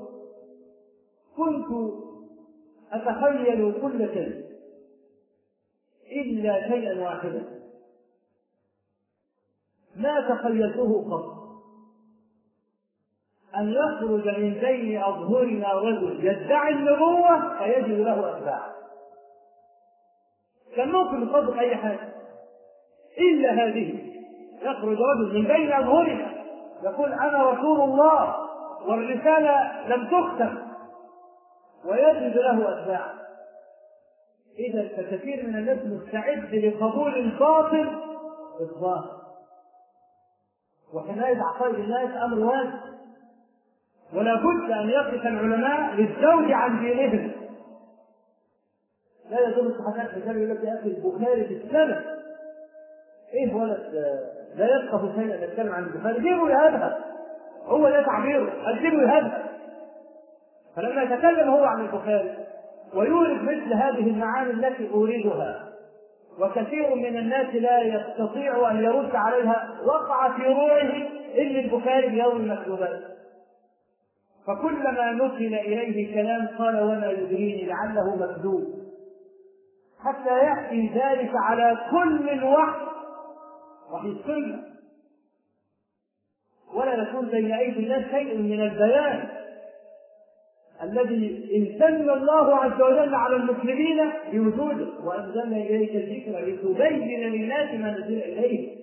كنت أتخيل كل شيء إلا شيئا واحدا. ما تخيلته قط. أن يخرج من بين أظهرنا رجل يدعي النبوة فيجد له أتباع كان ممكن يصدق أي حاجة. إلا هذه. يخرج رجل من بين أظهرنا. يقول أنا رسول الله والرسالة لم تختم. ويجد له أتباع إذا فكثير من الناس مستعد لقبول الباطل بالظاهر وحماية عقائد الناس أمر واجب. ولا بد أن يقف العلماء للزوج عن دينهم. لا يدل الصحابات الرجال يقول لك يا أخي البخاري في السنة. إيه ولد لا يفقه شيئا يتكلم عن البخاري. جيبوا يهبها هو ده تعبيره. أجيبوا يهبها فلما يتكلم هو عن البخاري ويورد مثل هذه المعاني التي أوردها. وكثير من الناس لا يستطيع أن يرد عليها. وقع في روعه إن البخاري بيوم المكتوبات فكلما نقل إليه كلام قال وما يدريني لعله مكذوب. حتى يأتي ذلك على كل الوحي. وحي السنة. ولا يكون بين أيدي الناس شيء من البيان الذي امتن الله عز وجل على المسلمين بوجوده. وأنزلنا إليك الذكر لتبين للناس ما نزل اليه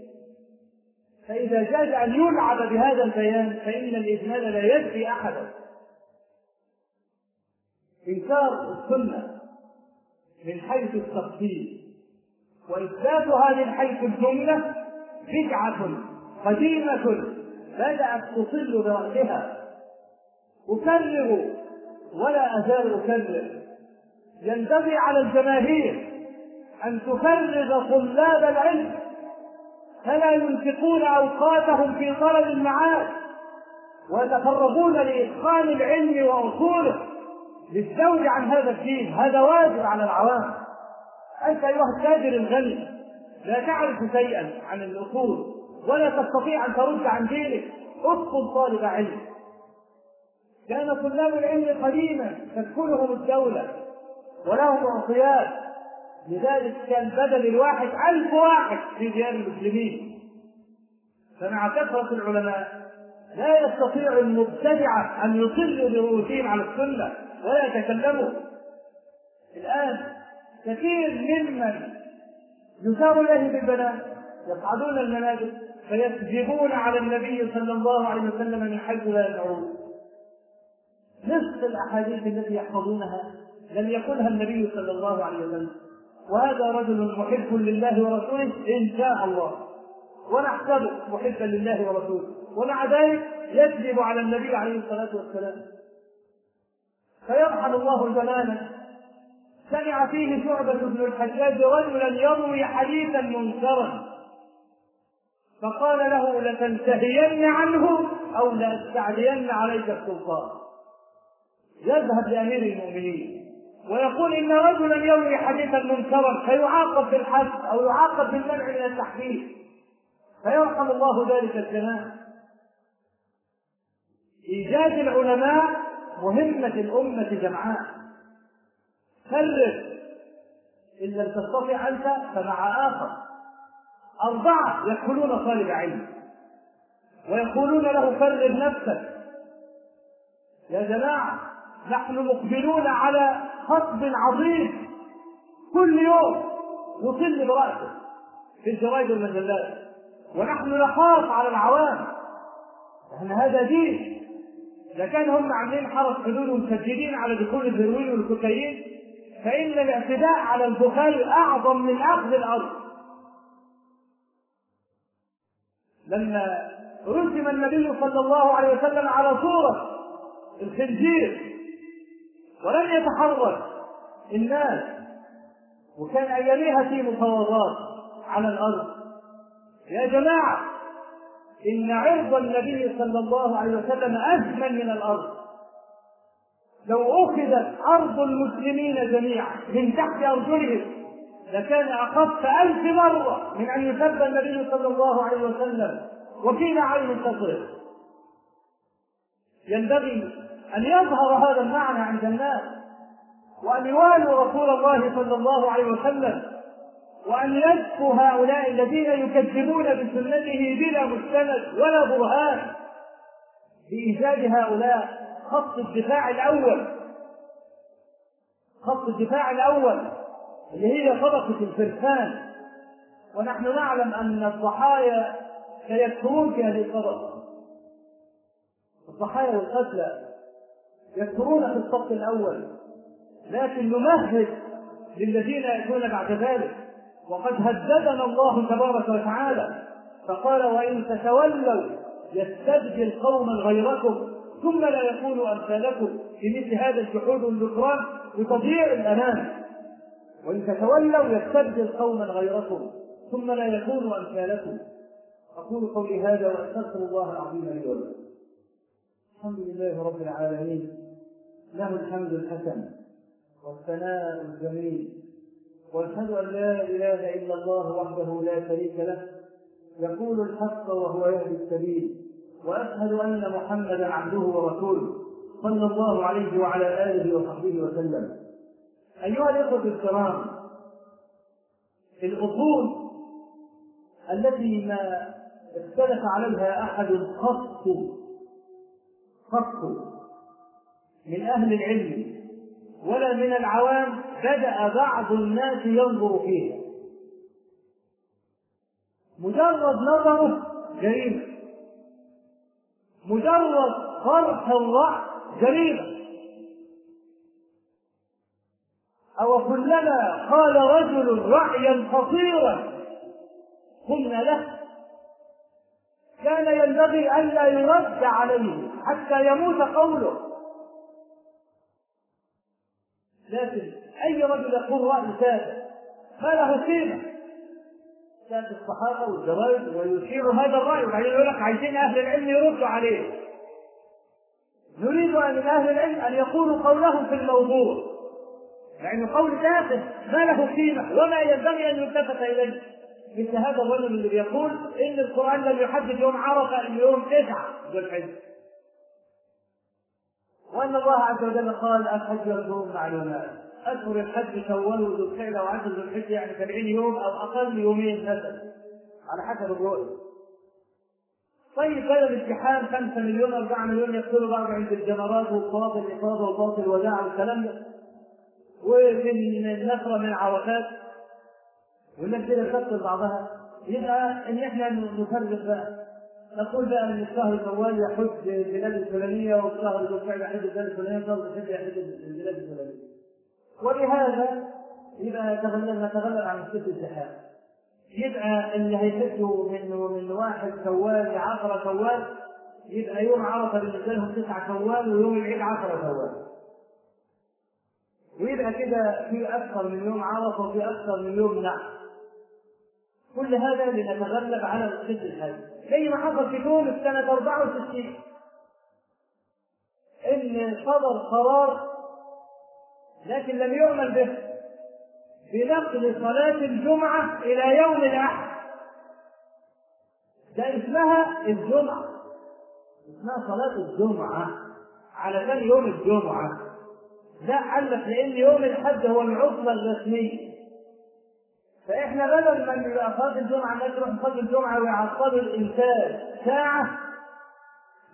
فإذا جاز أن يلعب بهذا البيان فإن الاجمال لا يكفي أحدا. إنكار السنة. من حيث التفصيل. واثباتها من حيث الجملة بدعة قديمة بدأت تصل براسها أكرر ولا أزال أكرر. ينبغي على الجماهير أن تفرغ طلاب العلم. فلا ينفقون أوقاتهم في طلب المعاد. ويتفرغون لإتقان العلم وأصوله. للزوج عن هذا الدين هذا واجب على العوام. أنت أيها التاجر الغني لا تعرف شيئا عن الأصول ولا تستطيع أن ترد عن دينك. اطلب طالب علم. كان طلاب العلم قديما تدخلهم الدولة ولهم عصيات لذلك كان بدل الواحد ألف واحد في ديار المسلمين. فمع كثرة العلماء لا يستطيع المبتدعة أن يصلوا برؤوسهم على السنة. ولا يتكلموا. الآن كثير ممن يثار إليه بالبنات يصعدون المنابر فيكذبون على النبي صلى الله عليه وسلم من حيث لا يدعون. نصف الأحاديث التي يحفظونها لم يقلها النبي صلى الله عليه وسلم. وهذا رجل محب لله ورسوله إن شاء الله. ونحسبه محبا لله ورسوله. ومع ذلك يكذب على النبي عليه الصلاة والسلام. فيرحم الله زمانا. سمع فيه شعبة بن الحجاج رجلا يروي حديثا منكرا. فقال له لتنتهين عنه أو لأستعلين عليك السلطان؟ يذهب لأمير المؤمنين ويقول إن رجلا يروي حديثا منكرا فيعاقب بالحد أو يعاقب بالمنع من التحديث فيرحم الله ذلك الزمان. إيجاد العلماء مهمه الأمة جمعاء. فرق. إن لم تستطع أنت فمع آخر. أربعة يدخلون طالب علم. ويقولون له فرغ نفسك. يا جماعة نحن مقبلون على خطب عظيم. كل يوم نصل برأسه في الجرائد والمجلات. ونحن نخاف على العوام. لأن هذا دين. كان هم عاملين حرس حدود ومسجلين على دخول الهيروين والكوكايين فإن الاعتداء على البخاري أعظم من أخذ الأرض. لما رسم النبي صلى الله عليه وسلم على صورة الخنزير ولم يتحرك الناس وكان ايامها في مفاوضات على الأرض. يا جماعة إن عرض النبي صلى الله عليه وسلم اثمن من الأرض. لو أخذت أرض المسلمين جميعا من تحت أرجلهم لكان أخف ألف مرة من أن يسب النبي صلى الله عليه وسلم وفينا عين تصرف ينبغي أن يظهر هذا المعنى عند الناس وأن يوالوا رسول الله صلى الله عليه وسلم وأن يزكوا هؤلاء الذين يكذبون بسنته بلا مستند ولا برهان بإيجاد هؤلاء. خط الدفاع الأول. خط الدفاع الأول اللي هي طبقة الفرسان. ونحن نعلم أن الضحايا سيكثرون في هذه الطبقة. الضحايا والقتلى يكثرون في الصف الأول. لكن نمهد للذين يأتون بعد ذلك. وقد هددنا الله تبارك وتعالى فقال وإن تتولوا يستبدل قوما غيركم ثم لا يكونوا أمثالكم في مثل هذا الجحود والذكران وتضييع الأمان. وإن تتولوا يستبدل قوما غيركم ثم لا يكونوا أمثالكم. أقول قولي هذا وأستغفر الله العظيم لي ولكم. الحمد لله رب العالمين له الحمد الحسن والثناء الجميل وأشهد أن لا إله إلا الله وحده لا شريك له. يقول الحق وهو يهدي السبيل. وأشهد أن محمدا عبده ورسوله صلى الله عليه وعلى آله وصحبه وسلم. أيها الإخوة الكرام الأصول التي ما اختلف عليها أحد قط قط من أهل العلم ولا من العوام بدأ بعض الناس ينظر فيها مجرد نظره جريمة. مجرد فرح الرأس جريمة. أو كلما قال رجل رأيا خطيرا قلنا له كان ينبغي ألا يرد عليه حتى يموت قوله. لكن أي رجل يقول رأي ثابت ما له قيمة كانت الصحابة والجرائد ويشير هذا الرأي وبعدين يقول لك عايزين أهل العلم يردوا عليه. نريد أن من أهل العلم أن يقولوا قولهم في الموضوع. لأنه قول تافه ما له قيمة وما ينبغي أن يلتفت إليه. مثل هذا الرجل اللي بيقول إن القرآن لم يحدد يوم عرفة إلا يوم تسعة. ذو الحجة وأن الله عز وجل قال الحج والشهور معلومات. أشهر الحج شوال وذو القعدة وعشر ذو الحجة يعني 70 يوم أو أقل يومين مثلا. على حسب الرؤية. طيب بدل الامتحان 5 مليون 4 مليون يقتلوا بعض عند الجمرات والطواف الإفاضة وطواف الوداع والكلام ده. وفي النفرة من عرفات والناس كده تقتل بعضها. يبقى إن إحنا نفرق بقى. نقول بقى إن الشهر شوال يحج البلاد الفلانيه والشهر ذو القعده يحج البلاد الفلانيه وشهر ذو الحجه يحج البلاد الفلانيه ولهذا يبقى نتغلب نتغلب عن ست الزحام يبقى اللي هيحجوا من من واحد شوال لعشرة شوال يبقى يوم عرفة بالنسبة لهم تسعة شوال ويوم العيد عشرة شوال ويبقى كده في أكثر من يوم عرفة وفي أكثر من يوم نحر كل هذا لنتغلب على الست الحج زي ما حصل في تونس سنة 64 إن صدر قرار لكن لم يعمل به. بنقل صلاة الجمعة إلى يوم الأحد. ده اسمها الجمعة. اسمها صلاة الجمعة علشان يوم الجمعة. لا قال لك لأن يوم الحج هو العطلة الرسمية. فإحنا بدل ما يبقى صلاة الجمعة الناس تروح تصلي الجمعة ويعطلوا الإنسان ساعة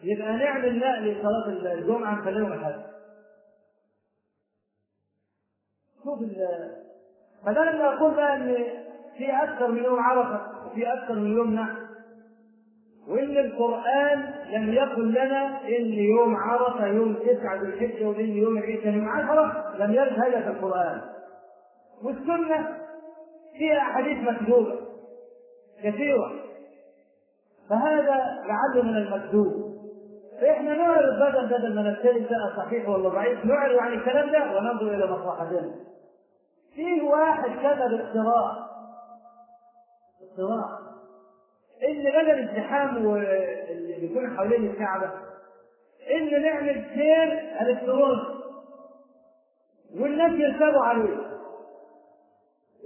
يبقى نعمل نقل صلاة الجمعة نخليهم الحج. شوف فده لما أقول بقى إن في أكثر من يوم عرفة وفي أكثر من يوم نحر وإن القرآن لم يقل لنا إن يوم عرفة يوم تسعة ذي الحجة وإن يوم العيد يوم عشرة لم يرد هذا في القرآن. والسنة فيها أحاديث مكذوبة كثيرة. فهذا لعله من المكذوب. فإحنا نعرض بدل بدل ما نبتدي بقى صحيح ولا ضعيف نعرض عن الكلام ده وننظر إلى مصلحتنا. فيه واحد كتب اختراع اختراع إن بدل الزحام اللي بيكون حوالين الكعبة إن نعمل سير الكتروني والناس يركبوا عليه.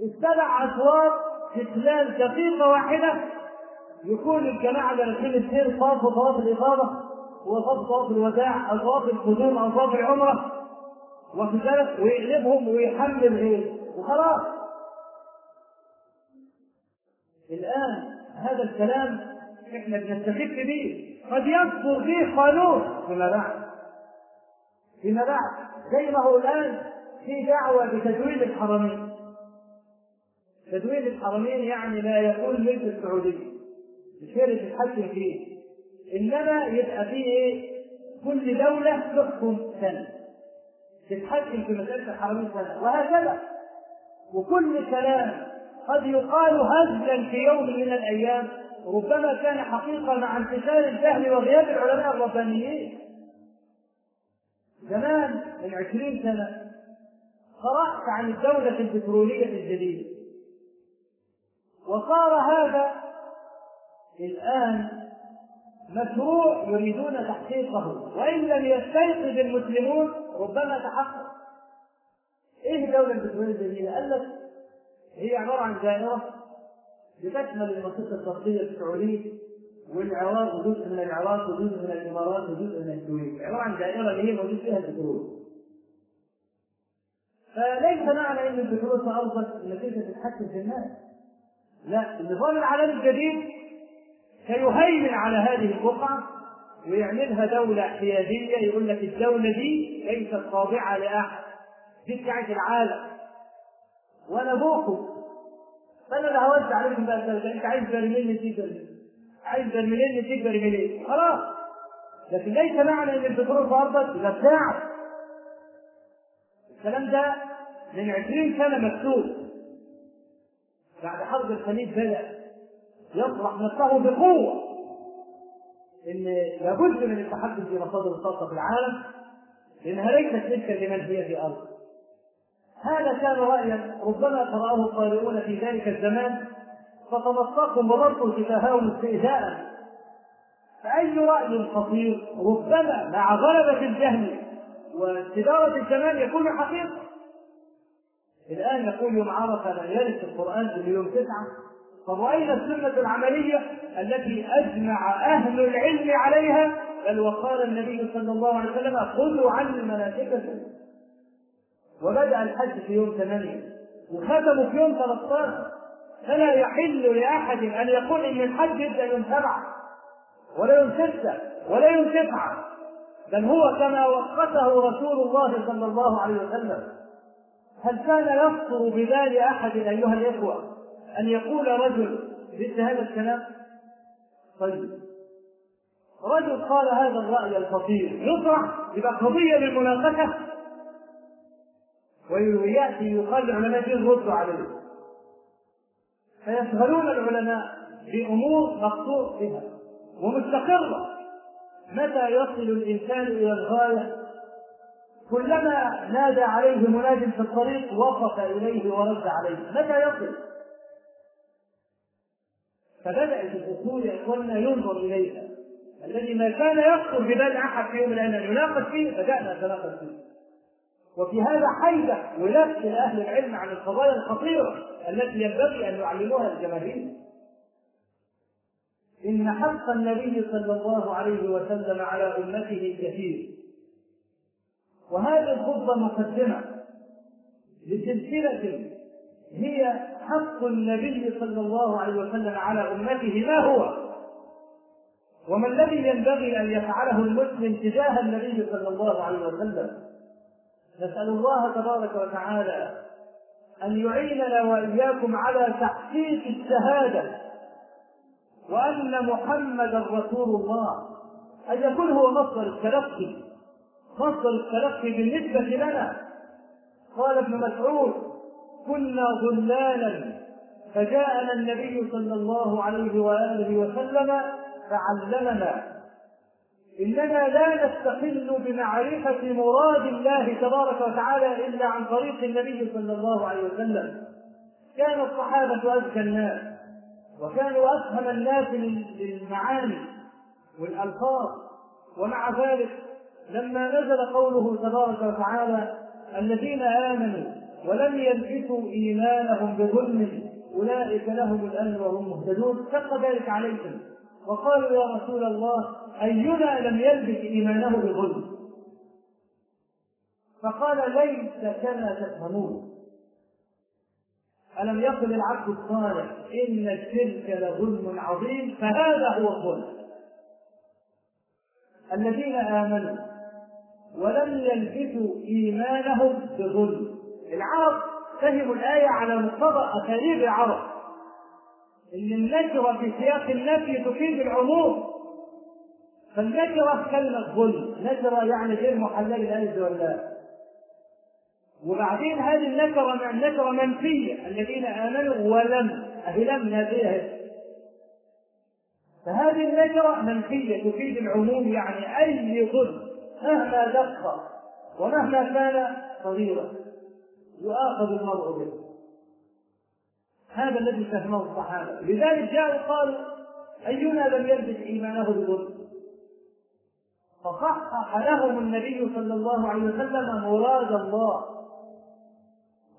السبع أشواط في خلال دقيقة واحدة يكون الجماعة اللي رايحين السير طافوا طواف الإفاضة وطافوا طواف الوداع أو طواف القدوم أو طواف العمرة. واخد بالك ويقلبهم ويحمل غيره وخلاص. الآن هذا الكلام إحنا بنستخف به قد يصدر فيه قانون فيما بعد. فيما بعد. زي ما هو الآن في دعوة بتدوير الحرمين. تدوين الحرمين يعني لا يكون ملك السعودية. مش هي اللي تتحكم فيه. إنما يبقى فيه إيه كل دولة تحكم سنة. تتحكم في مسألة الحرمين سنة. وهكذا. وكل كلام قد يقال هزلا في يوم من الأيام ربما كان حقيقة مع انتشار الجهل وغياب العلماء الربانيين زمان من عشرين سنة قرأت عن الدولة البترولية الجديدة. وصار هذا الآن مشروع يريدون تحقيقه. وإن لم يستيقظ المسلمون ربما تحقق. إيه الدولة البترولية الجديدة؟ قال لك هي عبارة عن دائرة بتشمل المنطقة الشرقية السعودية والعراق وجزء من العراق وجزء من الإمارات وجزء من الكويت. عبارة عن دائرة اللي هي موجود فيها البترول. فليس معنى إن البترول انك انت تتحكم في الناس. لا النظام العالمي الجديد فيهيمن على هذه البقعة ويعملها دولة حيادية يقول لك الدولة دي ليست خاضعة لأحد. بتاعت العالم. وأنا أبوكم فأنا اللي هوزع عليكم بقى الدولة أنت عايز برميل نديك برميل عايز برميلين نديك برميلين خلاص. لكن ليس معنى إن البترول في ارضك ده بتاعك الكلام ده من عشرين سنة مكتوب. بعد حرب الخليج بدأ يطرح نفسه بقوة. إن لابد من التحدث بمصادر الطاقة في العالم. لأنها ليست تلك لمن هي في أرض. هذا كان رأيا ربما قرأه القارئون في ذلك الزمان فتمسكوا وظلوا تفاهون استئذاء فأي رأي خطير؟ ربما مع غلبة الجهل واستدارة الزمان يكون حقيقة. الآن يقول يوم عرفة لا يرث القرآن بمليون تسعة فرأينا السنة العملية التي أجمع أهل العلم عليها بل وقال النبي صلى الله عليه وسلم خذوا عني مناسككم وبدأ الحج في يوم ثمانية. وختموا في يوم 13 فلا يحل لأحد أن يقول إن الحج يبدأ يوم سبعة ولا يوم ستة ولا يوم تسعة. بل هو كما وقته رسول الله صلى الله عليه وسلم. هل كان يخطر ببال أحد أيها الإخوة أن يقول رجل مثل هذا الكلام؟ طيب. رجل قال هذا الرأي الخطير يطرح يبقى قضية للمناقشة ويأتي يقال العلماء يردوا عليه. فيشغلون العلماء بأمور مقصود بها ومستقرة. متى يصل الإنسان إلى الغاية؟ كلما نادى عليه مناد في الطريق وقف إليه ورد عليه. متى يصل؟ فبدأت الأصول يا ينظر إليها. الذي ما كان يخطر ببال أحد في يوم من الأيام أن يناقش فيه بدأنا نتناقش فيه. وفي هذا حيدة ولبس لأهل العلم عن القضايا الخطيرة التي ينبغي أن يعلموها الجماهير. إن حق النبي صلى الله عليه وسلم على أمته كثير. وهذه الخطبة مقدمة لسلسلة هي حق النبي صلى الله عليه وسلم على أمته ما هو؟ وما الذي ينبغي أن يفعله المسلم تجاه النبي صلى الله عليه وسلم؟ نسأل الله تبارك وتعالى أن يعيننا وإياكم على تحقيق الشهادة وأن محمدا رسول الله. أن يكون هو مصدر التلقي مصدر التلقي بالنسبة لنا. قال ابن مسعود كنا ضلالا فجاءنا النبي صلى الله عليه وآله وسلم فعلمنا إننا لا نستقل بمعرفة مراد الله تبارك وتعالى إلا عن طريق النبي صلى الله عليه وسلم. كان الصحابة أذكى الناس وكانوا أفهم الناس للمعاني والألفاظ ومع ذلك لما نزل قوله تبارك وتعالى الذين آمنوا ولم يلبسوا إيمانهم بظلم أولئك لهم الأمن وهم مهتدون شق ذلك عليهم. وقالوا يا رسول الله أينا لم يلبس إيمانه بظلم؟ فقال ليس كما تفهمون. ألم يقل العبد الصالح إن الشرك لظلم عظيم فهذا هو الظلم. الذين آمنوا ولم يلبسوا إيمانهم بظلم. العرب فهموا الآية على مقتضى أساليب العرب. إن النكرة في سياق النفي تفيد العموم. فالنكرة كلمة ظلم. نكرة يعني غير محلل الألف والله وبعدين هذه النكرة نكرة منفية. الذين آمنوا ولم لم نافية فهذه النكرة منفية تفيد العموم. يعني أي ظلم مهما دق ومهما كان صغيرا يؤاخذ المرء به. هذا الذي فهمه الصحابة. لذلك جاءوا قالوا أينا لم يلبس إيمانه بظلم؟ فصحح لهم النبي صلى الله عليه وسلم مراد الله.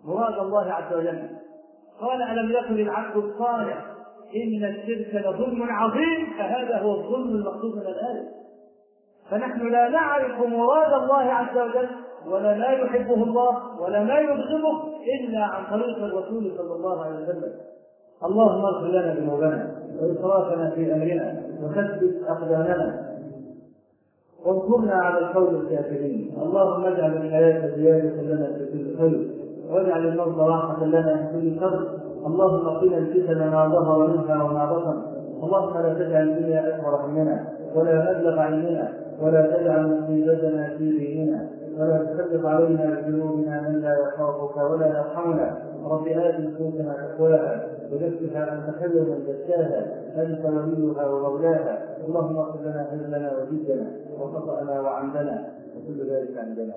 مراد الله عز وجل. قال ألم يقل العبد الصالح إن الشرك لظلم عظيم؟ فهذا هو الظلم المقصود من الآية. فنحن لا نعرف مراد الله عز وجل. ولا ما يحبه الله ولا ما يبغضه إلا عن طريق الرسول صلى الله عليه وسلم. اللهم اغفر لنا ذنوبنا وإسرافنا في أمرنا وثبت أقدامنا. وانصرنا على القوم الكافرين. اللهم اجعل الحياة زيادة لنا في كل خير. واجعل الموت راحة لنا من كل شر. اللهم قنا الفتن ما ظهر منها وما بطن. اللهم لا تجعل الدنيا أكبر همنا. ولا مبلغ علمنا ولا تجعل مصيبتنا في ديننا ولا تسلط علينا بذنوبنا من لا يخافك ولا يرحمنا. رب آت نفوسنا تقواها وزكها أنت خير من زكاها أنت وليها ومولاها. اللهم اغفر لنا ذنبنا وجدنا وخطأنا وعمدنا وكل ذلك عندنا.